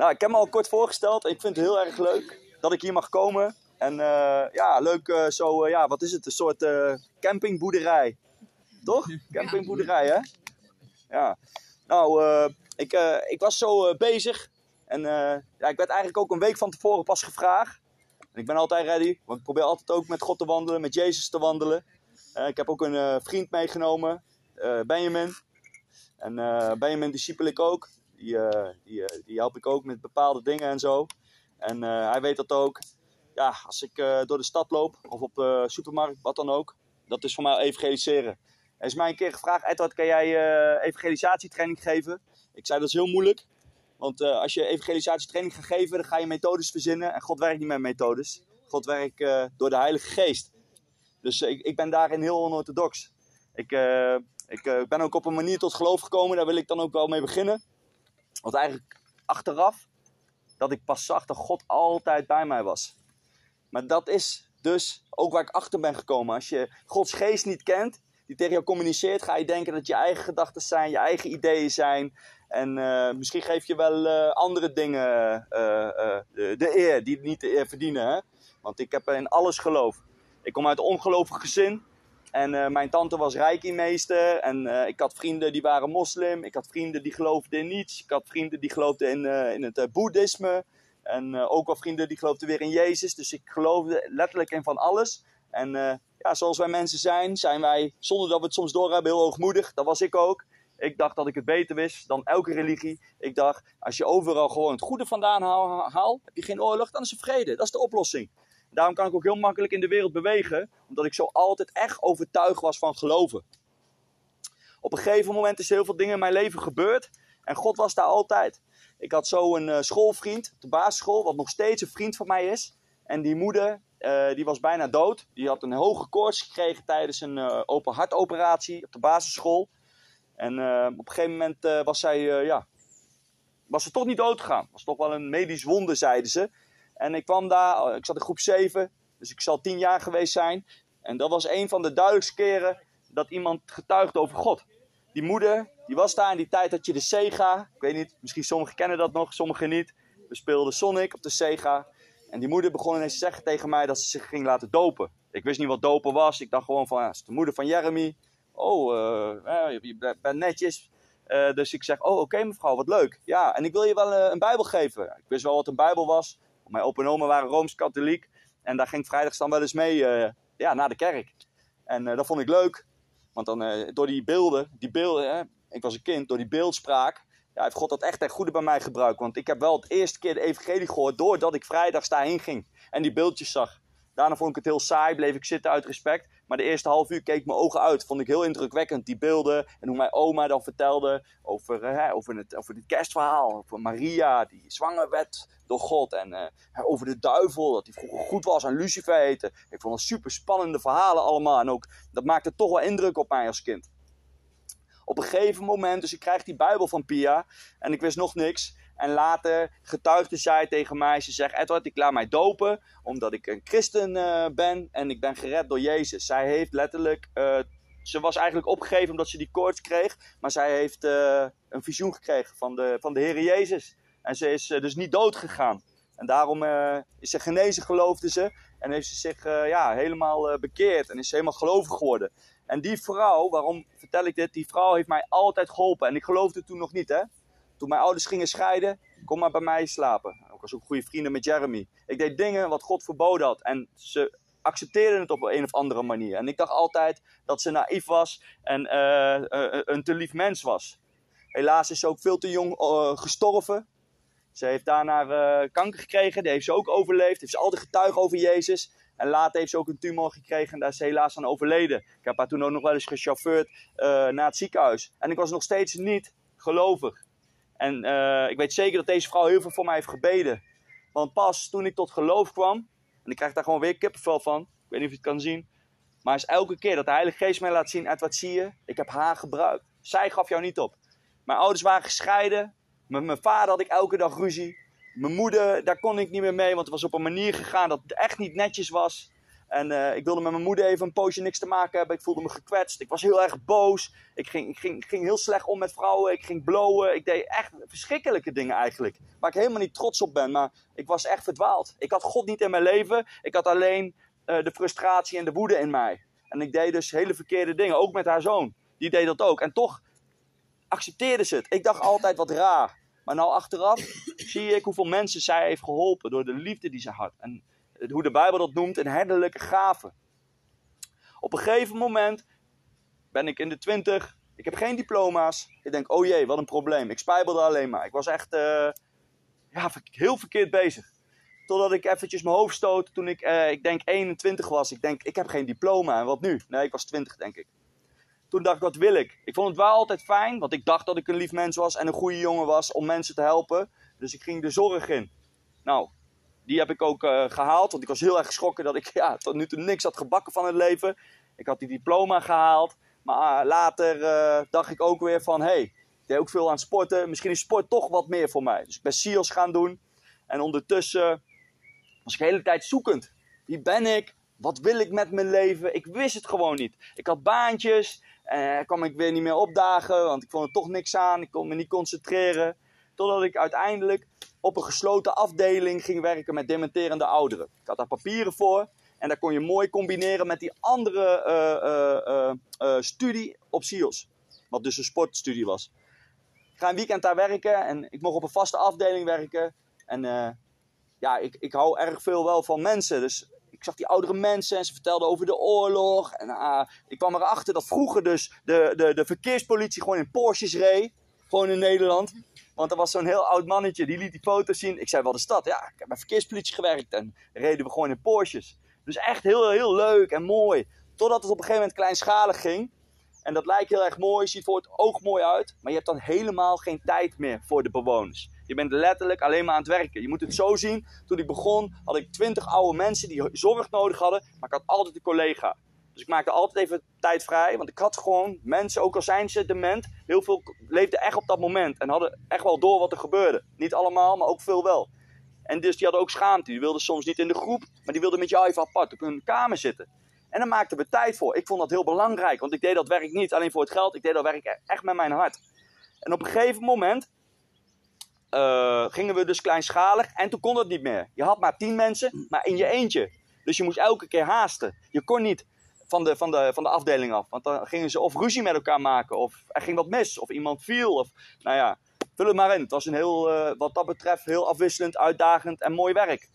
Nou, ik heb me al kort voorgesteld. Ik vind het heel erg leuk dat ik hier mag komen. En eh, ja, leuk eh, zo, eh, ja, wat is het? Een soort campingboerderij. Toch? Campingboerderij, hè? Ja. Nou, ik, ik was zo bezig. En ja, ik werd eigenlijk ook een week van tevoren pas gevraagd. En ik ben altijd ready, want ik probeer altijd ook met God te wandelen, met Jezus te wandelen. ik heb ook een vriend meegenomen, Benjamin. En Benjamin discipel ik ook. Die, uh, die, eh, die help ik ook met bepaalde dingen en zo. En eh, hij weet dat ook. Ja, als ik door de stad loop of op de supermarkt, wat dan ook. Dat is voor mij evangeliseren. Er is mij een keer gevraagd, Edward, kan jij evangelisatietraining geven? Ik zei, dat is heel moeilijk. Want als je evangelisatietraining gaat geven, dan ga je methodes verzinnen. En God werkt niet met methodes. God werkt door de Heilige Geest. Dus ik, ik ben daarin heel onorthodox. Ik, ik ben ook op een manier tot geloof gekomen. Daar wil ik dan ook wel mee beginnen. Want eigenlijk achteraf dat ik pas zag dat God altijd bij mij was. Maar dat is dus ook waar ik achter ben gekomen. Als je Gods geest niet kent, die tegen jou communiceert, ga je denken dat je eigen gedachten zijn, je eigen ideeën zijn. En uh, misschien geef je wel uh, andere dingen de, de, eer, die niet de eer verdienen. Hè? Want ik heb in alles geloof. Ik kom uit een ongelovig gezin. En uh, mijn tante was reiki-meester. En uh, ik had vrienden die waren moslim. Ik had vrienden die geloofden in niets. Ik had vrienden die geloofden in, uh, in het boeddhisme. En ook wel vrienden die geloofden weer in Jezus. Dus ik geloofde letterlijk in van alles. En ja, zoals wij mensen zijn, zijn wij, zonder dat we het soms doorhebben, heel hoogmoedig. Dat was ik ook. Ik dacht dat ik het beter wist dan elke religie. Ik dacht, als je overal gewoon het goede vandaan haalt, heb je geen oorlog, dan is er vrede. Dat is de oplossing. Daarom kan ik ook heel makkelijk in de wereld bewegen, omdat ik zo altijd echt overtuigd was van geloven. Op een gegeven moment is heel veel dingen in mijn leven gebeurd en God was daar altijd. Ik had zo een uh, schoolvriend op de basisschool, wat nog steeds een vriend van mij is. En die moeder, uh, die was bijna dood. Die had een hoge koorts gekregen tijdens een uh, open hartoperatie op de basisschool. En op een gegeven moment was zij, ja, was ze toch niet dood gegaan. Was toch wel een medisch wonder, zeiden ze. En ik kwam daar, oh, ik zat in groep 7, dus ik zal 10 jaar geweest zijn. En dat was een van de duidelijkste keren dat iemand getuigde over God. Die moeder, die was daar in die tijd dat je de Sega, ik weet niet, misschien sommigen kennen dat nog, sommigen niet. We speelden Sonic op de Sega. En die moeder begon ineens te zeggen tegen mij dat ze zich ging laten dopen. Ik wist niet wat dopen was. Ik dacht gewoon van, ja, is de moeder van Jeremy. Oh, uh, je bent netjes. Uh, dus ik zeg, oh oké mevrouw, wat leuk. Ja, en ik wil je wel een bijbel geven. Ik wist wel wat een bijbel was. Mijn opa en oma waren Rooms-Katholiek. En daar ging vrijdags dan wel eens mee uh, ja, naar de kerk. En uh, dat vond ik leuk. Want dan uh, door die beelden, die beelden, hè, ik was een kind, door die beeldspraak, ja, heeft God dat echt ten goede bij mij gebruikt. Want ik heb wel het eerste keer de evangelie gehoord doordat ik vrijdags daarheen ging. En die beeldjes zag. Daarna vond ik het heel saai, bleef ik zitten uit respect. Maar de eerste half uur keek mijn ogen uit. Vond ik heel indrukwekkend, die beelden. En hoe mijn oma dan vertelde over, hè, over, het, over het kerstverhaal. Over Maria, die zwanger werd door God. En uh, over de duivel, dat hij vroeger goed was en Lucifer heette. Ik vond het super spannende verhalen allemaal. En ook, dat maakte toch wel indruk op mij als kind. Op een gegeven moment, dus ik krijg die Bijbel van Pia. En ik wist nog niks. En later getuigde zij tegen mij. Ze zegt: Edward, ik laat mij dopen. Omdat ik een christen uh, ben. En ik ben gered door Jezus. Zij heeft letterlijk. Uh, ze was eigenlijk opgegeven omdat ze die koorts kreeg. Maar zij heeft uh, een visioen gekregen van de, van de Heer Jezus. En ze is dus niet dood gegaan. En daarom is ze genezen, geloofde ze. En heeft ze zich ja, helemaal bekeerd. En is helemaal gelovig geworden. En die vrouw, waarom vertel ik dit? Die vrouw heeft mij altijd geholpen. En ik geloofde toen nog niet, hè. Toen mijn ouders gingen scheiden, kom maar bij mij slapen. Ik was ook goede vrienden met Jeremy. Ik deed dingen wat God verboden had. En ze accepteerden het op een of andere manier. En ik dacht altijd dat ze naïef was en uh, uh, een te lief mens was. Helaas is ze ook veel te jong gestorven. Ze heeft daarna kanker gekregen, die heeft ze ook overleefd. Heeft ze altijd getuigd over Jezus. En later heeft ze ook een tumor gekregen en daar is ze helaas aan overleden. Ik heb haar toen ook nog wel eens gechauffeurd naar het ziekenhuis. En ik was nog steeds niet gelovig. En eh, ik weet zeker dat deze vrouw heel veel voor mij heeft gebeden. Want pas toen ik tot geloof kwam, en ik krijg daar gewoon weer kippenvel van, ik weet niet of je het kan zien. Maar is elke keer dat de Heilige Geest mij laat zien, Ed, wat zie je? Ik heb haar gebruikt. Zij gaf jou niet op. Mijn ouders waren gescheiden. Met mijn vader had ik elke dag ruzie. Mijn moeder, daar kon ik niet meer mee, want het was op een manier gegaan dat het echt niet netjes was. En uh, ik wilde met mijn moeder even een poosje niks te maken hebben. Ik voelde me gekwetst. Ik was heel erg boos. Ik ging, ik ging, ging heel slecht om met vrouwen. Ik ging blowen. Ik deed echt verschrikkelijke dingen eigenlijk. Waar ik helemaal niet trots op ben. Maar ik was echt verdwaald. Ik had God niet in mijn leven. Ik had alleen uh, de frustratie en de woede in mij. En ik deed dus hele verkeerde dingen. Ook met haar zoon. Die deed dat ook. En toch accepteerde ze het. Ik dacht altijd wat raar. Maar nou achteraf zie ik hoeveel mensen zij heeft geholpen door de liefde die ze had. En hoe de Bijbel dat noemt, een herderlijke gave. Op een gegeven moment ben ik in de twintig. Ik heb geen diploma's. Ik denk, oh jee, wat een probleem. Ik spijbelde alleen maar. Ik was echt uh, ja, heel verkeerd bezig. Totdat ik eventjes mijn hoofd stoot toen ik, uh, ik denk 21 was. Ik denk, ik heb geen diploma. En wat nu? Nee, ik was 20 denk ik. Toen dacht ik, wat wil ik? Ik vond het wel altijd fijn, want ik dacht dat ik een lief mens was en een goede jongen was om mensen te helpen. Dus ik ging de zorg in. Nou, die heb ik ook uh, gehaald, want ik was heel erg geschrokken dat ik ja, tot nu toe niks had gebakken van het leven. Ik had die diploma gehaald, maar uh, later uh, dacht ik ook weer van, hé, hey, ik deed ook veel aan sporten. Misschien is sport toch wat meer voor mij. Dus ik ben SEALS gaan doen. En ondertussen was ik de hele tijd zoekend. Wie ben ik? Wat wil ik met mijn leven? Ik wist het gewoon niet. Ik had baantjes, en kwam ik weer niet meer opdagen, want ik vond er toch niks aan. Ik kon me niet concentreren. Totdat ik uiteindelijk op een gesloten afdeling ging werken met dementerende ouderen. Ik had daar papieren voor. En daar kon je mooi combineren met die andere uh, uh, studie op SIOS. Wat dus een sportstudie was. Ik ga een weekend daar werken en ik mocht op een vaste afdeling werken. En ja, ik, ik hou erg veel wel van mensen. Dus ik zag die oudere mensen en ze vertelden over de oorlog. En uh, ik kwam erachter dat vroeger dus de, de, de verkeerspolitie gewoon in Porsches reed. Gewoon in Nederland. Want er was zo'n heel oud mannetje, die liet die foto's zien. Ik zei, wel de stad? Ja, ik heb bij verkeerspolitie gewerkt en reden we gewoon in Porsches. Dus echt heel, heel leuk en mooi. Totdat het op een gegeven moment kleinschalig ging. En dat lijkt heel erg mooi, ziet voor het oog mooi uit. Maar je hebt dan helemaal geen tijd meer voor de bewoners. Je bent letterlijk alleen maar aan het werken. Je moet het zo zien. Toen ik begon had ik twintig oude mensen die zorg nodig hadden. Maar ik had altijd een collega. Dus ik maakte altijd even tijd vrij. Want ik had gewoon mensen, ook al zijn ze dement. Heel veel leefden echt op dat moment. En hadden echt wel door wat er gebeurde. Niet allemaal, maar ook veel wel. En dus die hadden ook schaamte. Die wilden soms niet in de groep. Maar die wilden met jou even apart op hun kamer zitten. En daar maakten we tijd voor. Ik vond dat heel belangrijk. Want ik deed dat werk niet alleen voor het geld. Ik deed dat werk echt met mijn hart. En op een gegeven moment uh, gingen we dus kleinschalig en toen kon dat niet meer. Je had maar tien mensen, maar in je eentje. Dus je moest elke keer haasten. Je kon niet van de, van de, van de afdeling af. Want dan gingen ze of ruzie met elkaar maken, of er ging wat mis, of iemand viel. Of, nou ja, vul het maar in. Het was een heel, uh, wat dat betreft heel afwisselend, uitdagend en mooi werk.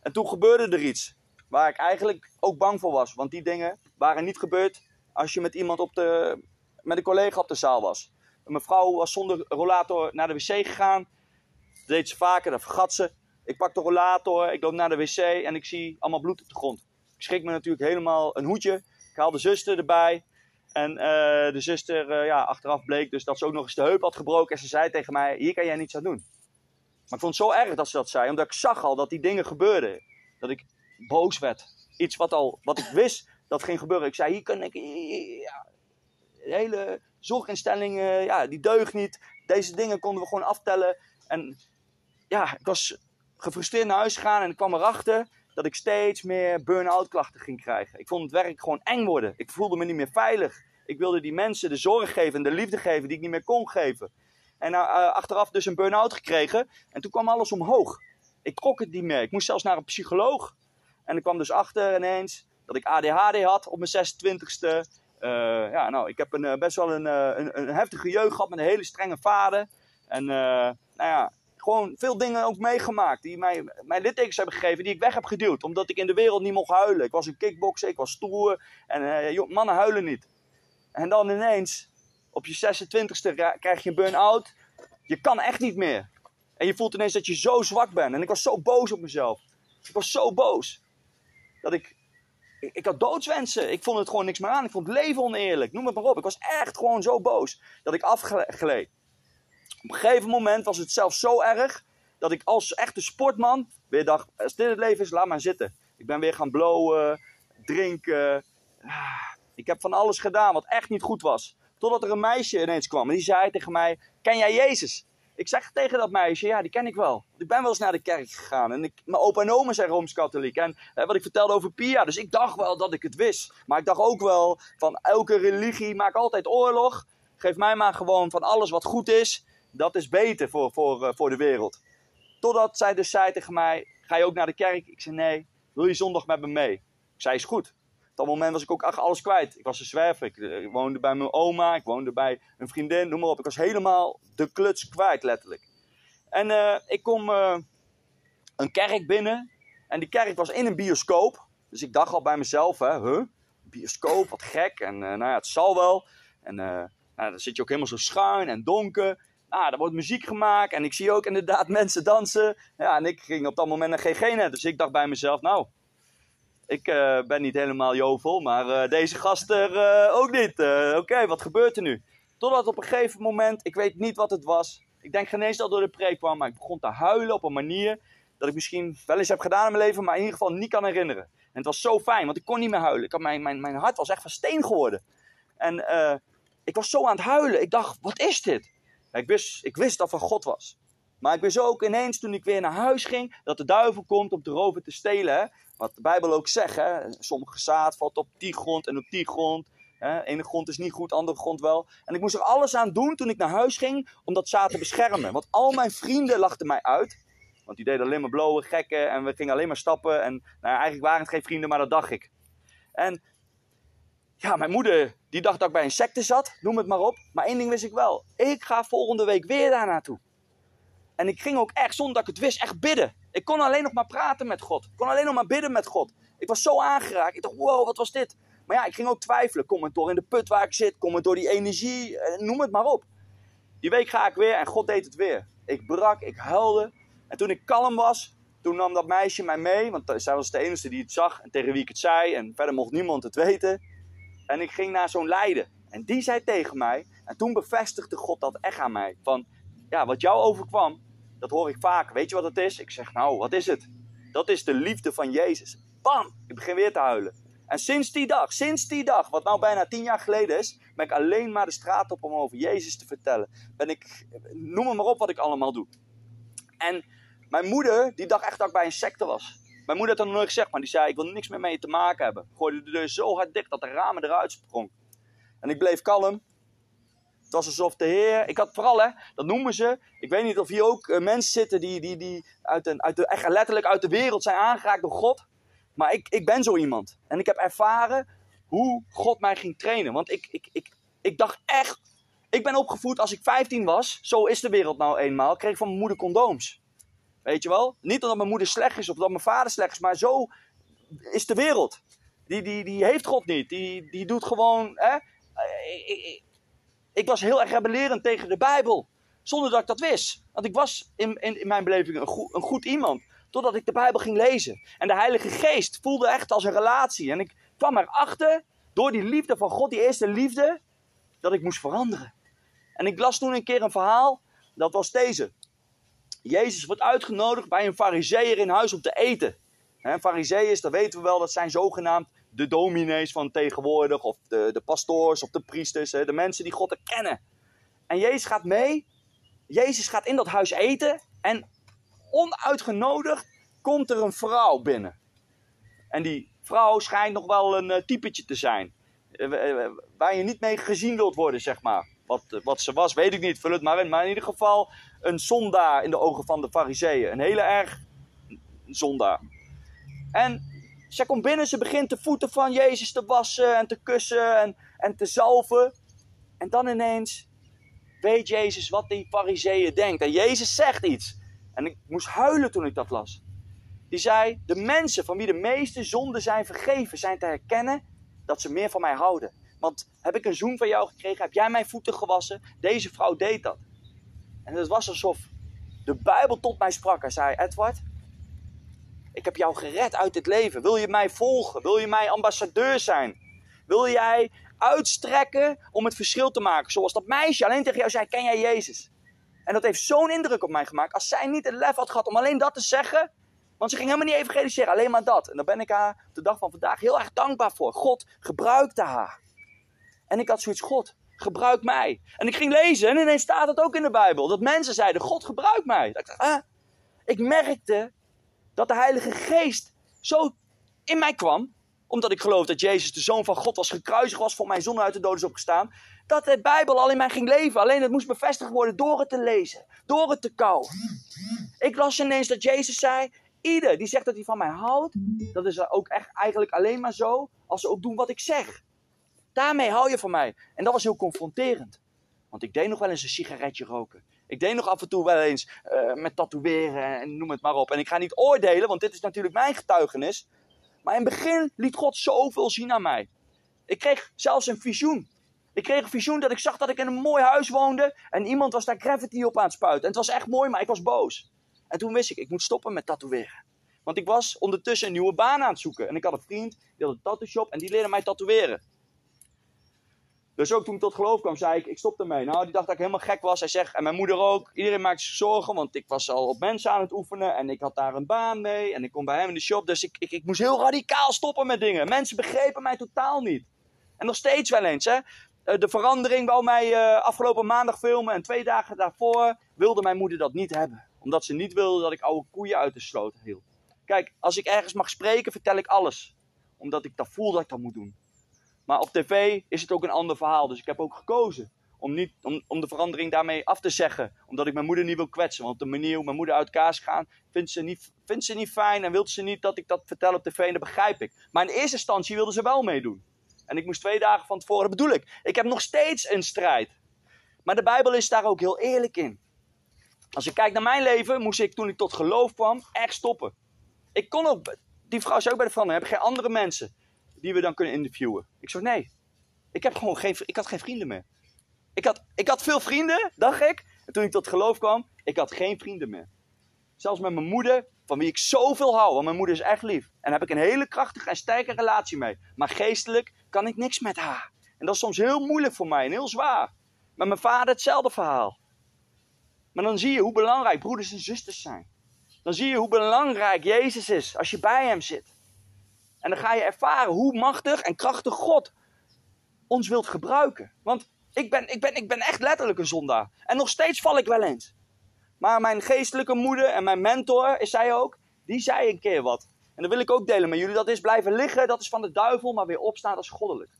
En toen gebeurde er iets waar ik eigenlijk ook bang voor was. Want die dingen waren niet gebeurd als je met iemand op de, met een collega op de zaal was. Mijn vrouw was zonder rollator naar de wc gegaan. Dat deed ze vaker, dat vergat ze. Ik pak de rollator, ik loop naar de wc en ik zie allemaal bloed op de grond. Ik schrik me natuurlijk helemaal een hoedje. Ik haal de zuster erbij. En uh, de zuster, uh, ja, achteraf bleek dus dat ze ook nog eens de heup had gebroken. En ze zei tegen mij, hier kan jij niets aan doen. Maar ik vond het zo erg dat ze dat zei, omdat ik zag al dat die dingen gebeurden. Dat ik boos werd. Iets wat, al, wat ik wist dat ging gebeuren. Ik zei, hier kan ik... Ja, de hele zorginstelling, ja, die deugt niet. Deze dingen konden we gewoon aftellen. En ja, ik was gefrustreerd naar huis gegaan en ik kwam erachter dat ik steeds meer burn-out klachten ging krijgen. Ik vond het werk gewoon eng worden. Ik voelde me niet meer veilig. Ik wilde die mensen de zorg geven en de liefde geven die ik niet meer kon geven. En uh, achteraf dus een burn-out gekregen. En toen kwam alles omhoog. Ik trok het niet meer. Ik moest zelfs naar een psycholoog. En ik kwam dus achter ineens dat ik ADHD had op mijn 26e. Uh, ja, nou, ik heb een, best wel een, een, een, heftige jeugd gehad met een hele strenge vader. En nou ja, gewoon veel dingen ook meegemaakt die mij, mij littekens hebben gegeven die ik weg heb geduwd. Omdat ik in de wereld niet mocht huilen. Ik was een kickboxer, ik was stoer en mannen huilen niet. En dan ineens, op je 26e krijg je een burn-out. Je kan echt niet meer. En je voelt ineens dat je zo zwak bent. En ik was zo boos op mezelf. Ik was zo boos. Dat ik ik had doodswensen. Ik vond het gewoon niks meer aan. Ik vond het leven oneerlijk. Noem het maar op. Ik was echt gewoon zo boos dat ik afgleed. Op een gegeven moment was het zelfs zo erg dat ik als echte sportman weer dacht: als dit het leven is, laat maar zitten. Ik ben weer gaan blowen, drinken. Ah, ik heb van alles gedaan wat echt niet goed was. Totdat er een meisje ineens kwam en die zei tegen mij: Ken jij Jezus? Ik zeg tegen dat meisje: Ja, die ken ik wel. Ik ben wel eens naar de kerk gegaan. En ik, mijn opa en oma zijn rooms-katholiek. En eh, wat ik vertelde over Pia. Dus ik dacht wel dat ik het wist. Maar ik dacht ook wel: van elke religie maakt altijd oorlog. Geef mij maar gewoon van alles wat goed is. Dat is beter voor, voor, uh, voor de wereld. Totdat zij dus zei tegen mij: Ga je ook naar de kerk? Ik zei: Nee. Wil je zondag met me mee? Ik zei: Is goed. Op dat moment was ik ook alles kwijt. Ik was een zwerver. Ik, ik, woonde bij mijn oma. Ik woonde bij een vriendin. Noem maar op. Ik was helemaal de kluts kwijt, letterlijk. En uh, ik kom een kerk binnen. En die kerk was in een bioscoop. Dus ik dacht al bij mezelf: hè, huh? bioscoop, wat gek. En nou ja, het zal wel. En nou, dan zit je ook helemaal zo schuin en donker. Ah, er wordt muziek gemaakt en ik zie ook inderdaad mensen dansen. Ja, en ik ging op dat moment naar GG net. Dus ik dacht bij mezelf, nou, ik uh, ben niet helemaal jovel, maar uh, deze gast er uh, ook niet. Oké, wat gebeurt er nu? Totdat op een gegeven moment, ik weet niet wat het was. Ik denk geen eens dat door de preek kwam, maar ik begon te huilen op een manier dat ik misschien wel eens heb gedaan in mijn leven, maar in ieder geval niet kan herinneren. En het was zo fijn, want ik kon niet meer huilen. Ik had, mijn, mijn, mijn hart was echt van steen geworden. En ik was zo aan het huilen. Ik dacht, wat is dit? Ik wist, ik wist dat van God was. Maar ik wist ook ineens toen ik weer naar huis ging, dat de duivel komt om te roven te stelen. Wat de Bijbel ook zegt, hè? sommige zaad valt op die grond en op die grond. Hè? Ene grond is niet goed, andere grond wel. En ik moest er alles aan doen toen ik naar huis ging om dat zaad te beschermen. Want al mijn vrienden lachten mij uit. Want die deden alleen maar blowen, gekken en we gingen alleen maar stappen. En nou, eigenlijk waren het geen vrienden, maar dat dacht ik. En ja, mijn moeder die dacht dat ik bij een secte zat, noem het maar op. Maar één ding wist ik wel. Ik ga volgende week weer daar naartoe. En ik ging ook echt, zonder dat ik het wist, echt bidden. Ik kon alleen nog maar praten met God. Ik kon alleen nog maar bidden met God. Ik was zo aangeraakt. Ik dacht, wow, wat was dit? Maar ja, ik ging ook twijfelen. Kom het door in de put waar ik zit? Kom het door die energie? Noem het maar op. Die week ga ik weer en God deed het weer. Ik brak, ik huilde. En toen ik kalm was, toen nam dat meisje mij mee. Want zij was de enige die het zag en tegen wie ik het zei. En verder mocht niemand het weten. En ik ging naar zo'n leider. En die zei tegen mij, en toen bevestigde God dat echt aan mij. Van, ja, wat jou overkwam, dat hoor ik vaak. Weet je wat het is? Ik zeg, nou, wat is het? Dat is de liefde van Jezus. Bam! Ik begin weer te huilen. En sinds die dag, sinds die dag, wat nou bijna tien jaar geleden is, ben ik alleen maar de straat op om over Jezus te vertellen. Ben ik, noem maar op wat ik allemaal doe. En mijn moeder, die dacht echt dat ik bij een secte was. Mijn moeder had dat nog nooit gezegd, maar die zei: Ik wil niks meer mee te maken hebben. Gooide de deur zo hard dicht dat de ramen eruit sprong. En ik bleef kalm. Het was alsof de Heer. Ik had vooral, hè, dat noemen ze. Ik weet niet of hier ook uh, mensen zitten die, die, die uit, een, uit de, echt letterlijk uit de wereld zijn aangeraakt door God. Maar ik, ik ben zo iemand. En ik heb ervaren hoe God mij ging trainen. Want ik, ik, ik, ik dacht echt. Ik ben opgevoed als ik 15 was. Zo is de wereld nou eenmaal. Kreeg ik van mijn moeder condooms. Weet je wel? Niet omdat mijn moeder slecht is of dat mijn vader slecht is, maar zo is de wereld. Die, die, die heeft God niet. Die, die doet gewoon. Hè? Ik, ik, ik was heel erg rebellerend tegen de Bijbel. Zonder dat ik dat wist. Want ik was in, in, in mijn beleving een goed, een goed iemand. Totdat ik de Bijbel ging lezen. En de Heilige Geest voelde echt als een relatie. En ik kwam erachter, door die liefde van God, die eerste liefde, dat ik moest veranderen. En ik las toen een keer een verhaal. Dat was deze. Jezus wordt uitgenodigd bij een fariseer in huis om te eten. En fariseeërs, dat weten we wel, dat zijn zogenaamd de dominees van tegenwoordig, of de, de pastoors, of de priesters, de mensen die God erkennen. En Jezus gaat mee, Jezus gaat in dat huis eten en onuitgenodigd komt er een vrouw binnen. En die vrouw schijnt nog wel een uh, typetje te zijn, uh, waar je niet mee gezien wilt worden, zeg maar. Wat, wat ze was, weet ik niet, vul het maar in. Maar in ieder geval een zondaar in de ogen van de fariseeën. Een hele erg zondaar. En zij komt binnen, ze begint de voeten van Jezus te wassen en te kussen en, en te zalven. En dan ineens weet Jezus wat die fariseeën denkt. En Jezus zegt iets. En ik moest huilen toen ik dat las. Die zei, de mensen van wie de meeste zonden zijn vergeven, zijn te herkennen dat ze meer van mij houden. Want heb ik een zoen van jou gekregen? Heb jij mijn voeten gewassen? Deze vrouw deed dat. En het was alsof de Bijbel tot mij sprak. Hij zei: Edward, ik heb jou gered uit dit leven. Wil je mij volgen? Wil je mijn ambassadeur zijn? Wil jij uitstrekken om het verschil te maken? Zoals dat meisje alleen tegen jou zei: Ken jij Jezus? En dat heeft zo'n indruk op mij gemaakt. Als zij niet het lef had gehad om alleen dat te zeggen. Want ze ging helemaal niet evangeliseren, alleen maar dat. En daar ben ik haar de dag van vandaag heel erg dankbaar voor. God gebruikte haar. En ik had zoiets, God, gebruik mij. En ik ging lezen en ineens staat het ook in de Bijbel. Dat mensen zeiden, God gebruik mij. Ik, dacht, ah. ik merkte dat de Heilige Geest zo in mij kwam. Omdat ik geloof dat Jezus de Zoon van God was, gekruisigd was, voor mijn zon uit de dood is opgestaan. Dat de Bijbel al in mij ging leven. Alleen het moest bevestigd worden door het te lezen. Door het te kauwen. Ik las ineens dat Jezus zei, ieder die zegt dat hij van mij houdt, dat is ook echt eigenlijk alleen maar zo als ze ook doen wat ik zeg. Daarmee hou je van mij. En dat was heel confronterend. Want ik deed nog wel eens een sigaretje roken. Ik deed nog af en toe wel eens uh, met tatoeëren en noem het maar op. En ik ga niet oordelen, want dit is natuurlijk mijn getuigenis. Maar in het begin liet God zoveel zien aan mij. Ik kreeg zelfs een visioen. Ik kreeg een visioen dat ik zag dat ik in een mooi huis woonde. En iemand was daar gravity op aan het spuiten. En het was echt mooi, maar ik was boos. En toen wist ik, ik moet stoppen met tatoeëren. Want ik was ondertussen een nieuwe baan aan het zoeken. En ik had een vriend, die had een tattoo shop en die leerde mij tatoeëren. Dus ook toen ik tot geloof kwam, zei ik, ik stop ermee. Nou, die dacht dat ik helemaal gek was. Hij zegt, en mijn moeder ook. Iedereen maakte zich zorgen, want ik was al op mensen aan het oefenen. En ik had daar een baan mee. En ik kon bij hem in de shop. Dus ik, ik, ik moest heel radicaal stoppen met dingen. Mensen begrepen mij totaal niet. En nog steeds wel eens, hè. Eh, de verandering wou mij uh, afgelopen maandag filmen. En twee dagen daarvoor wilde mijn moeder dat niet hebben. Omdat ze niet wilde dat ik oude koeien uit de sloot hield. Kijk, als ik ergens mag spreken, vertel ik alles. Omdat ik dat voel dat ik dat moet doen. Maar op tv is het ook een ander verhaal. Dus ik heb ook gekozen om, niet, om, de verandering daarmee af te zeggen. Omdat ik mijn moeder niet wil kwetsen. Want de manier hoe mijn moeder uit elkaar is gegaan, vindt ze, niet, vindt ze niet fijn. En wil ze niet dat ik dat vertel op tv. En dat begrijp ik. Maar in eerste instantie wilde ze wel meedoen. En ik moest twee dagen van tevoren, bedoel ik. Ik heb nog steeds een strijd. Maar de Bijbel is daar ook heel eerlijk in. Als ik kijk naar mijn leven, moest ik toen ik tot geloof kwam echt stoppen. Ik kon ook, die vrouw zei ook bij de verandering, heb geen andere mensen die we dan kunnen interviewen? Ik zei, nee. Ik, heb gewoon geen, ik had geen vrienden meer. Ik had, ik had veel vrienden, dacht ik. En toen ik tot geloof kwam, ik had geen vrienden meer. Zelfs met mijn moeder, van wie ik zoveel hou. Want mijn moeder is echt lief. En daar heb ik een hele krachtige en sterke relatie mee. Maar geestelijk kan ik niks met haar. En dat is soms heel moeilijk voor mij en heel zwaar. Met mijn vader hetzelfde verhaal. Maar dan zie je hoe belangrijk broeders en zusters zijn. Dan zie je hoe belangrijk Jezus is als je bij hem zit. En dan ga je ervaren hoe machtig en krachtig God ons wilt gebruiken. Want ik ben, ik ben, ik ben echt letterlijk een zondaar. En nog steeds val ik wel eens. Maar mijn geestelijke moeder en mijn mentor, is zij ook, die zei een keer wat. En dat wil ik ook delen met jullie. Dat is blijven liggen, dat is van de duivel, maar weer opstaan, dat is goddelijk.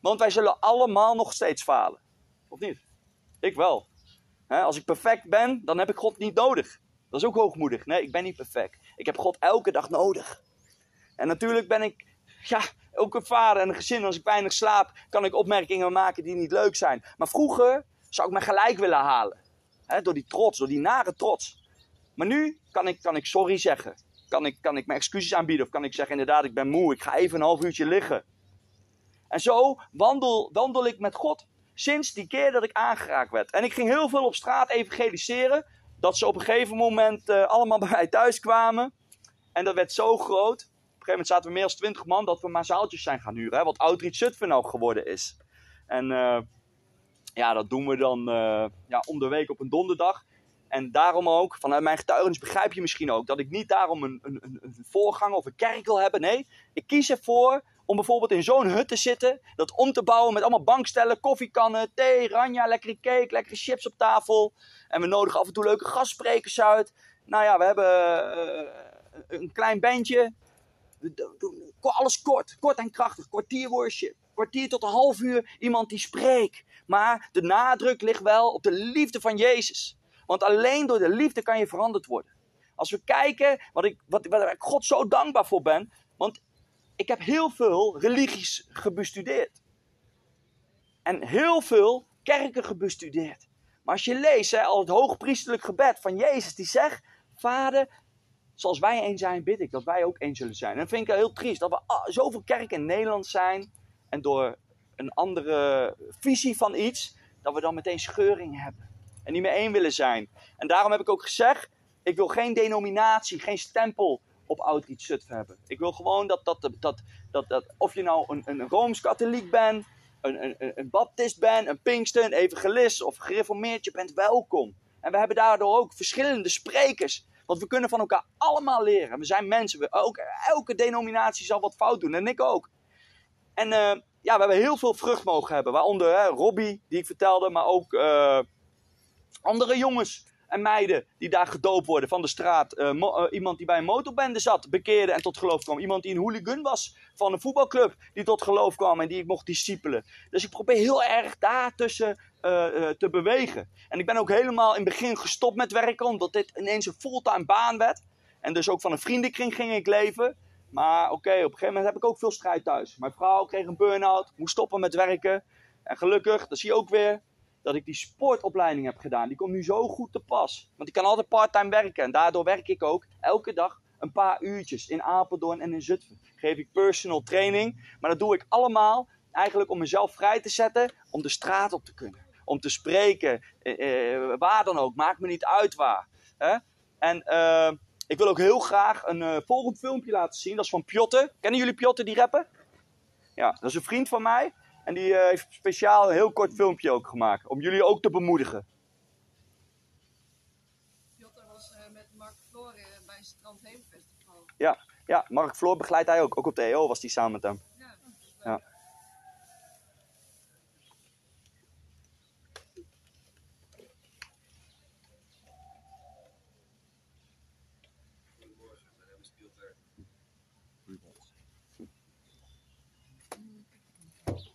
Want wij zullen allemaal nog steeds falen. Of niet? Ik wel. als ik perfect ben, dan heb ik God niet nodig. Dat is ook hoogmoedig. Nee, ik ben niet perfect. Ik heb God elke dag nodig. En natuurlijk ben ik ja, ook een vader en een gezin. Als ik weinig slaap, kan ik opmerkingen maken die niet leuk zijn. Maar vroeger zou ik me gelijk willen halen. door die trots, door die nare trots. Maar nu kan ik, kan ik sorry zeggen. Kan ik, kan ik mijn excuses aanbieden. Of kan ik zeggen, inderdaad, ik ben moe. Ik ga even een half uurtje liggen. En zo wandel, wandel ik met God. Sinds die keer dat ik aangeraakt werd. En ik ging heel veel op straat evangeliseren. Dat ze op een gegeven moment uh, allemaal bij mij thuis kwamen. En dat werd zo groot gegeven moment zaten we meer als twintig man dat we maar zaaltjes zijn gaan huren. Hè, wat Outreach Zutphen ook geworden is. En uh, ja, dat doen we dan uh, ja, om de week op een donderdag. En daarom ook, vanuit mijn getuigenis begrijp je misschien ook, dat ik niet daarom een, een, een voorgang of een kerk wil hebben. Nee, ik kies ervoor om bijvoorbeeld in zo'n hut te zitten, dat om te bouwen met allemaal bankstellen, koffiekannen, thee, ranja, lekkere cake, lekkere chips op tafel. En we nodigen af en toe leuke gastsprekers uit. Nou ja, we hebben uh, een klein bandje alles kort, kort en krachtig. Kwartier worship, kwartier tot een half uur iemand die spreekt. Maar de nadruk ligt wel op de liefde van Jezus. Want alleen door de liefde kan je veranderd worden. Als we kijken, wat ik, wat, waar ik God zo dankbaar voor ben. Want ik heb heel veel religies gebestudeerd. En heel veel kerken gebestudeerd. Maar als je leest, hè, al het hoogpriestelijk gebed van Jezus, die zegt: Vader, Zoals wij één zijn, bid ik dat wij ook één zullen zijn. En dat vind ik heel triest dat we zoveel kerken in Nederland zijn. En door een andere visie van iets, dat we dan meteen scheuring hebben. En niet meer één willen zijn. En daarom heb ik ook gezegd, ik wil geen denominatie, geen stempel op Outreach Zutphen hebben. Ik wil gewoon dat, dat, dat, dat, dat of je nou een, een Rooms-Katholiek bent, een, een, een baptist bent, een pinkster, een evangelist of gereformeerd, je bent welkom. En we hebben daardoor ook verschillende sprekers. Want we kunnen van elkaar allemaal leren. We zijn mensen. We, ook, elke denominatie zal wat fout doen. En ik ook. En uh, ja, we hebben heel veel vrucht mogen hebben. Waaronder Robbie, die ik vertelde. Maar ook uh, andere jongens en meiden die daar gedoopt worden van de straat. Uh, uh, iemand die bij een motorbende zat, bekeerde en tot geloof kwam. Iemand die een hooligan was van een voetbalclub, die tot geloof kwam en die ik mocht discipelen. Dus ik probeer heel erg daartussen uh, te bewegen. En ik ben ook helemaal in het begin gestopt met werken, omdat dit ineens een fulltime baan werd. En dus ook van een vriendenkring ging ik leven. Maar oké, op een gegeven moment heb ik ook veel strijd thuis. Mijn vrouw kreeg een burn-out, moest stoppen met werken. En gelukkig, dat zie je ook weer, dat ik die sportopleiding heb gedaan. Die komt nu zo goed te pas. Want ik kan altijd parttime werken. En daardoor werk ik ook elke dag een paar uurtjes in Apeldoorn en in Zutphen. Geef ik personal training. Maar dat doe ik allemaal eigenlijk om mezelf vrij te zetten om de straat op te kunnen. Om te spreken, eh, eh, waar dan ook. Maakt me niet uit waar. En uh, ik wil ook heel graag een uh, volgend filmpje laten zien. Dat is van Pjotte. Kennen jullie Pjotte die rappen? Ja, dat is een vriend van mij. En die uh, heeft speciaal een heel kort filmpje ook gemaakt. Om jullie ook te bemoedigen. Pjotte was uh, met Mark Floor bij Strand Heem Festival. Ja, ja, Mark Floor begeleidt hij ook. Ook op de EO was hij samen met hem. Ja. Ja. Speciaal voor jullie gemaakt, dit, hè? artiest, ik maak muziek. Uh, excuses voor mijn stem, ik ben een beetje verkouden en net wakker. Maar Edward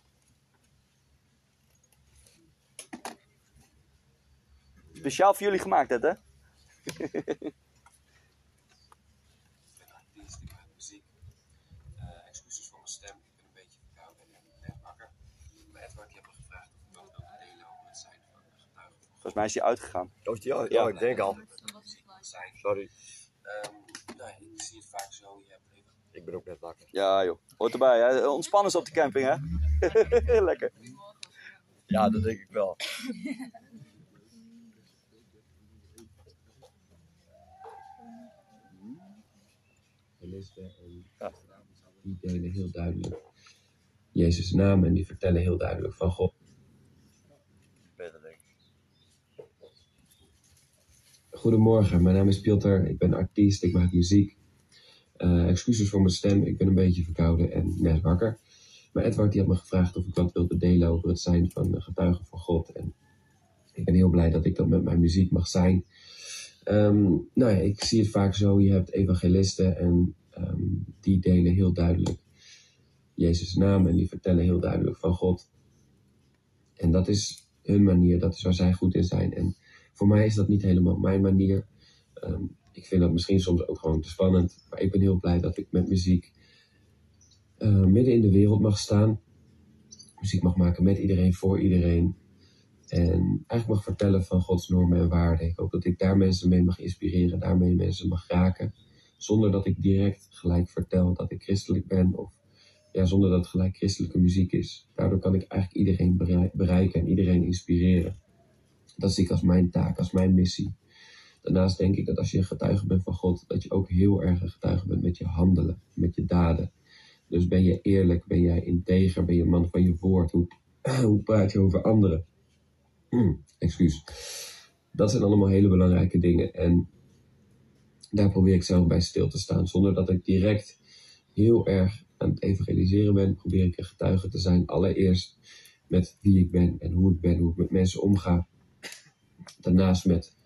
die heeft me gevraagd of ik wat wilde delen over het zijn van een getuige. Volgens mij is hij uitgegaan. Oh, is die al? Ja. Oh, ik denk al. Zijn. Sorry, Um, nou, ik zie het vaak zo, je hebt even ik ben ook net wakker. Ja, joh. Hoort erbij, hè? Ontspannen is op de camping, hè? Lekker. Ja, dat denk ik wel. Elizabeth en die delen heel duidelijk Jezus' naam en die vertellen heel duidelijk van God. Goedemorgen, mijn naam is Piotr, ik ben artiest, ik maak muziek. Eh, excuses voor mijn stem, ik ben een beetje verkouden en net wakker. Maar Edward die had me gevraagd of ik wat wilde delen over het zijn van een getuige van God. En ik ben heel blij dat ik dat met mijn muziek mag zijn. Ehm, nou ja, ik zie het vaak zo, je hebt evangelisten en ehm, die delen heel duidelijk Jezus' naam en die vertellen heel duidelijk van God. En dat is hun manier, dat is waar zij goed in zijn. En voor mij is dat niet helemaal mijn manier. Ehm, ik vind dat misschien soms ook gewoon te spannend. Maar ik ben heel blij dat ik met muziek eh, midden in de wereld mag staan. Muziek mag maken met iedereen, voor iedereen. En eigenlijk mag vertellen van Gods normen en waarden. Ik hoop dat ik daar mensen mee mag inspireren, daarmee mensen mag raken. Zonder dat ik direct gelijk vertel dat ik christelijk ben. Of ja, zonder dat het gelijk christelijke muziek is. Daardoor kan ik eigenlijk iedereen berei- bereiken en iedereen inspireren. Dat zie ik als mijn taak, als mijn missie. Daarnaast denk ik dat als je een getuige bent van God, dat je ook heel erg een getuige bent met je handelen, met je daden. Dus ben je eerlijk, ben jij integer, ben je man van je woord? Hoe, hoe praat je over anderen? Excuus. Dat zijn allemaal hele belangrijke dingen. En daar probeer ik zelf bij stil te staan. Zonder dat ik direct heel erg aan het evangeliseren ben, probeer ik een getuige te zijn. Allereerst met wie ik ben en hoe ik ben, hoe ik met mensen omga. Daarnaast met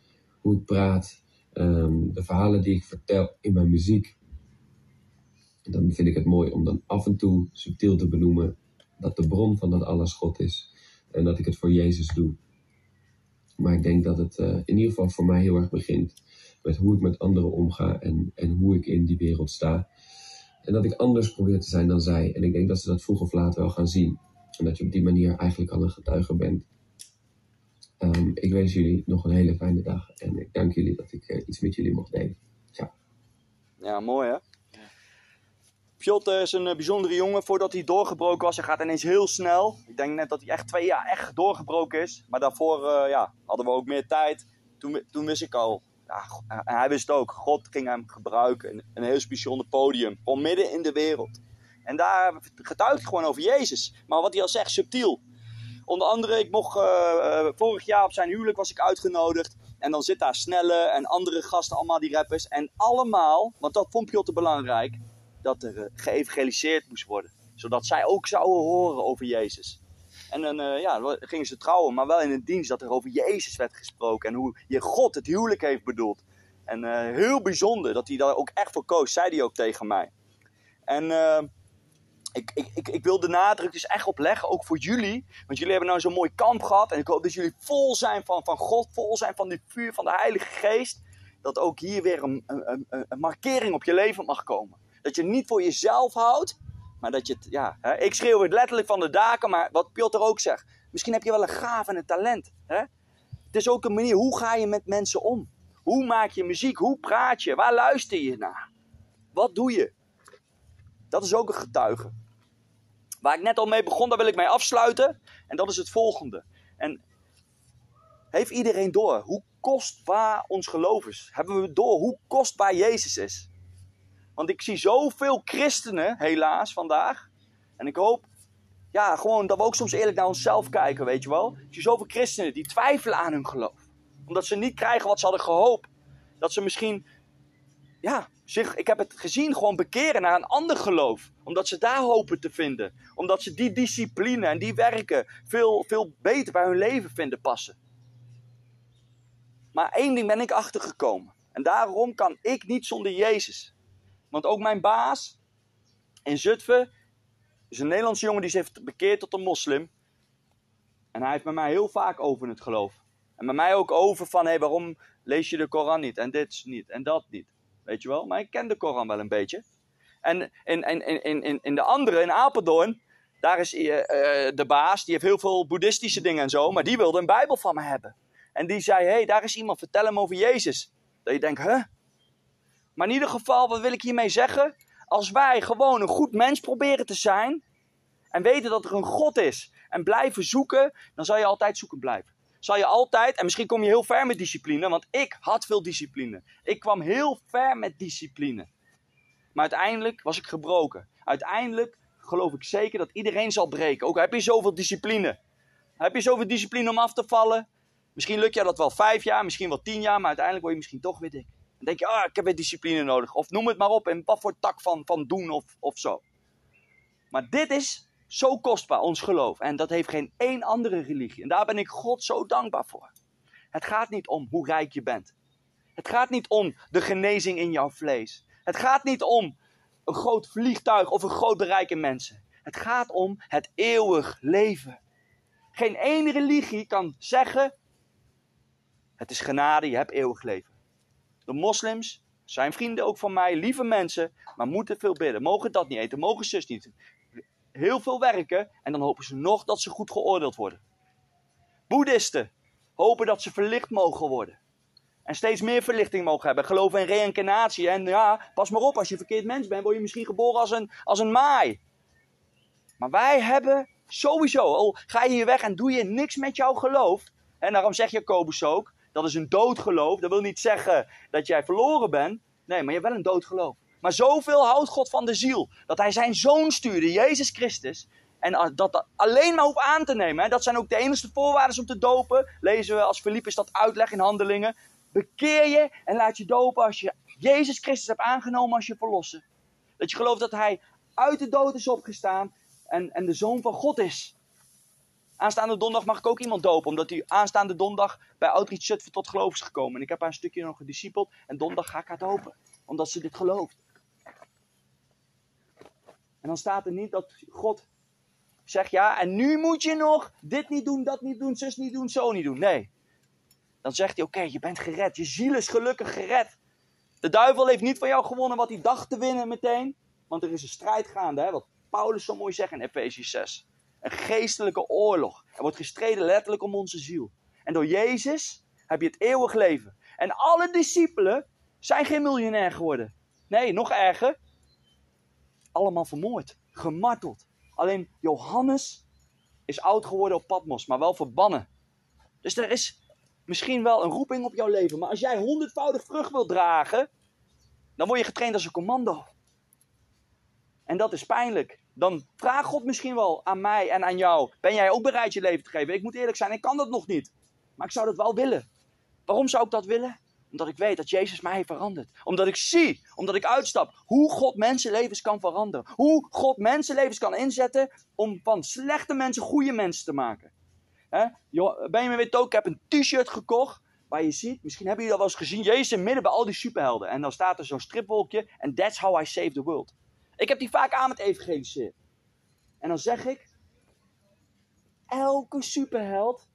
hoe ik praat, ehm, de verhalen die ik vertel in mijn muziek. En dan vind ik het mooi om dan af en toe subtiel te benoemen dat de bron van dat alles God is. En dat ik het voor Jezus doe. Maar ik denk dat het eh, in ieder geval voor mij heel erg begint met hoe ik met anderen omga en, en hoe ik in die wereld sta. En dat ik anders probeer te zijn dan zij. En ik denk dat ze dat vroeg of laat wel gaan zien. En dat je op die manier eigenlijk al een getuige bent. Ehm, ik wens jullie nog een hele fijne dag. En ik dank jullie dat ik eh, iets met jullie mocht delen. Ciao. Ja, mooi hè? Piotr is een eh, bijzondere jongen. Voordat hij doorgebroken was, hij gaat ineens heel snel. Ik denk net dat hij echt twee jaar echt doorgebroken is. Maar daarvoor eh, ja, hadden we ook meer tijd. Toen, toen wist ik al, hij wist ook, God ging hem gebruiken. Een, heel bijzonder podium, gewoon midden in de wereld. En daar getuigt hij gewoon over Jezus. Maar wat hij al zegt, subtiel. Onder andere, ik mocht eh, eh, vorig jaar op zijn huwelijk was ik uitgenodigd. En dan zit daar Snelle en andere gasten, allemaal die rappers. En allemaal, want dat vond Piotr belangrijk, dat er eh, geëvangeliseerd moest worden. Zodat zij ook zouden horen over Jezus. En dan eh, ja, gingen ze trouwen, maar wel in een dienst dat er over Jezus werd gesproken. En hoe je God het huwelijk heeft bedoeld. En eh, heel bijzonder dat hij daar ook echt voor koos, zei hij ook tegen mij. En eh, ik, ik, ik, ik wil de nadruk dus echt op leggen, ook voor jullie. Want jullie hebben nou zo'n mooi kamp gehad. En ik hoop dat jullie vol zijn van, van God, vol zijn van dit vuur van de Heilige Geest. Dat ook hier weer een, een, een, markering op je leven mag komen. Dat je niet voor jezelf houdt, maar dat je het, ja, hè, ik schreeuw het letterlijk van de daken, maar wat Piotr ook zegt. Misschien heb je wel een gaaf en een talent. Hè? Het is ook een manier, hoe ga je met mensen om? Hoe maak je muziek? Hoe praat je? Waar luister je naar? Wat doe je? Dat is ook een getuige. Waar ik net al mee begon, daar wil ik mee afsluiten. En dat is het volgende. En heeft iedereen door hoe kostbaar ons geloof is? Hebben we door hoe kostbaar Jezus is? Want ik zie zoveel christenen, helaas, vandaag. En ik hoop, ja, gewoon dat we ook soms eerlijk naar onszelf kijken, weet je wel. Ik zie zoveel christenen die twijfelen aan hun geloof. Omdat ze niet krijgen wat ze hadden gehoopt. Dat ze misschien, ja, zich, ik heb het gezien, gewoon bekeren naar een ander geloof. Omdat ze daar hopen te vinden. Omdat ze die discipline en die werken veel, veel beter bij hun leven vinden passen. Maar één ding ben ik achtergekomen. En daarom kan ik niet zonder Jezus. Want ook mijn baas in Zutphen is een Nederlandse jongen die zich heeft bekeerd tot een moslim. En hij heeft met mij heel vaak over het geloof. En met mij ook over van, hé, hey, waarom lees je de Koran niet? En dit niet, en dat niet. Weet je wel? Maar ik ken de Koran wel een beetje. En in, in, in, in, in de andere, in Apeldoorn, daar is uh, uh, de baas, die heeft heel veel boeddhistische dingen en zo. Maar die wilde een Bijbel van me hebben. En die zei, hé, hey, daar is iemand, vertel hem over Jezus. Dat je denkt, huh? Maar in ieder geval, wat wil ik hiermee zeggen? Als wij gewoon een goed mens proberen te zijn en weten dat er een God is en blijven zoeken, dan zal je altijd zoeken blijven. Zal je altijd, en misschien kom je heel ver met discipline, want ik had veel discipline. Ik kwam heel ver met discipline. Maar uiteindelijk was ik gebroken. Uiteindelijk geloof ik zeker dat iedereen zal breken. Ook heb je zoveel discipline. Heb je zoveel discipline om af te vallen? Misschien lukt je dat wel vijf jaar, misschien wel tien jaar, maar uiteindelijk word je misschien toch weer dik. Dan denk je, ah, ik heb weer discipline nodig. Of noem het maar op, in wat voor tak van, van doen of, of zo. Maar dit is zo kostbaar, ons geloof. En dat heeft geen één andere religie. En daar ben ik God zo dankbaar voor. Het gaat niet om hoe rijk je bent. Het gaat niet om de genezing in jouw vlees. Het gaat niet om een groot vliegtuig of een groot bereik in mensen. Het gaat om het eeuwig leven. Geen één religie kan zeggen: het is genade, je hebt eeuwig leven. De moslims zijn vrienden ook van mij, lieve mensen, maar moeten veel bidden. Mogen dat niet eten, mogen zus niet. Heel veel werken en dan hopen ze nog dat ze goed geoordeeld worden. Boeddhisten hopen dat ze verlicht mogen worden. En steeds meer verlichting mogen hebben. Geloven in reïncarnatie. En ja, pas maar op, als je verkeerd mens bent, word je misschien geboren als een, als een maai. Maar wij hebben sowieso, al ga je hier weg en doe je niks met jouw geloof. En daarom zegt Jacobus ook, dat is een doodgeloof. Dat wil niet zeggen dat jij verloren bent. Nee, maar je hebt wel een doodgeloof. Maar zoveel houdt God van de ziel. Dat hij zijn zoon stuurde, Jezus Christus. En dat alleen maar hoeft aan te nemen. Dat zijn ook de enige voorwaarden om te dopen. Lezen we als Filippus dat uitlegt in handelingen. Bekeer je en laat je dopen als je Jezus Christus hebt aangenomen als je verlosser. Dat je gelooft dat hij uit de dood is opgestaan en, en de zoon van God is. Aanstaande donderdag mag ik ook iemand dopen, omdat hij aanstaande donderdag bij Outreach Zutphen tot geloof is gekomen. En ik heb haar een stukje nog gediscipeld en donderdag ga ik haar dopen, omdat ze dit gelooft. En dan staat er niet dat God zegt, ja, en nu moet je nog dit niet doen, dat niet doen, zus niet doen, zo niet doen. Nee. Dan zegt hij, oké, je bent gered, je ziel is gelukkig gered. De duivel heeft niet van jou gewonnen wat hij dacht te winnen meteen, want er is een strijd gaande, hè, wat Paulus zo mooi zegt in Efesië 6. Een geestelijke oorlog. Er wordt gestreden letterlijk om onze ziel. En door Jezus heb je het eeuwig leven. En alle discipelen zijn geen miljonair geworden. Nee, nog erger. Allemaal vermoord, gemarteld. Alleen Johannes is oud geworden op Patmos, maar wel verbannen. Dus er is misschien wel een roeping op jouw leven. Maar als jij honderdvoudig vrucht wilt dragen, dan word je getraind als een commando. En dat is pijnlijk. Dan vraagt God misschien wel aan mij en aan jou: ben jij ook bereid je leven te geven? Ik moet eerlijk zijn, ik kan dat nog niet. Maar ik zou dat wel willen. Waarom zou ik dat willen? Omdat ik weet dat Jezus mij heeft veranderd. Omdat ik zie, omdat ik uitstap, hoe God mensenlevens kan veranderen. Hoe God mensenlevens kan inzetten om van slechte mensen goede mensen te maken. Jo- Benjamin weet ook, ik heb een t-shirt gekocht. Waar je ziet, misschien hebben jullie dat wel eens gezien, Jezus midden bij al die superhelden. En dan staat er zo'n stripwolkje. En that's how I save the world. Ik heb die vaak aan met evangeliseren. En dan zeg ik, elke superheld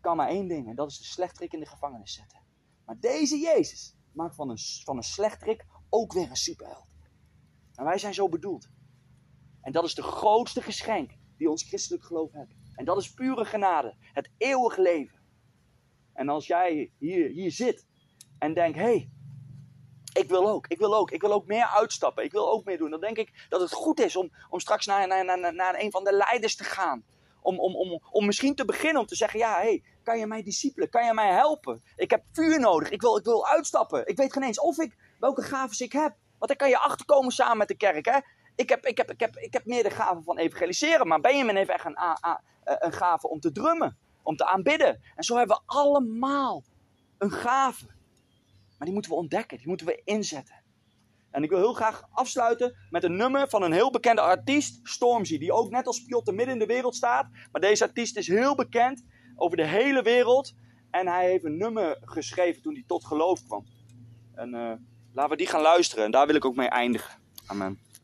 kan maar één ding. En dat is de slechterik in de gevangenis zetten. Maar deze Jezus maakt van een, van een ook weer een superheld. En wij zijn zo bedoeld. En dat is de grootste geschenk die ons christelijk geloof heeft. En dat is pure genade. Het eeuwige leven. En als jij hier, hier zit en denkt, hé, hey, ik wil ook, ik wil ook, ik wil ook meer uitstappen, ik wil ook meer doen. Dan denk ik dat het goed is om, om straks naar, naar, naar, naar een van de leiders te gaan. Om, om, om, om misschien te beginnen om te zeggen, ja, hey, kan je mij discipelen, kan je mij helpen? Ik heb vuur nodig, ik wil, ik wil uitstappen. Ik weet geen eens of ik, welke gaven ik heb. Want dan kan je achterkomen samen met de kerk, hè. Ik heb, ik heb, ik heb, ik heb meer de gave van evangeliseren, maar Benjamin heeft echt een, a- een gave om te drummen, om te aanbidden. En zo hebben we allemaal een gave. Maar die moeten we ontdekken, die moeten we inzetten. En ik wil heel graag afsluiten met een nummer van een heel bekende artiest, Stormzy, die ook net als Piotr midden in de wereld staat. Maar deze artiest is heel bekend over de hele wereld. En hij heeft een nummer geschreven toen hij tot geloof kwam. En eh, laten we die gaan luisteren. En daar wil ik ook mee eindigen. Amen.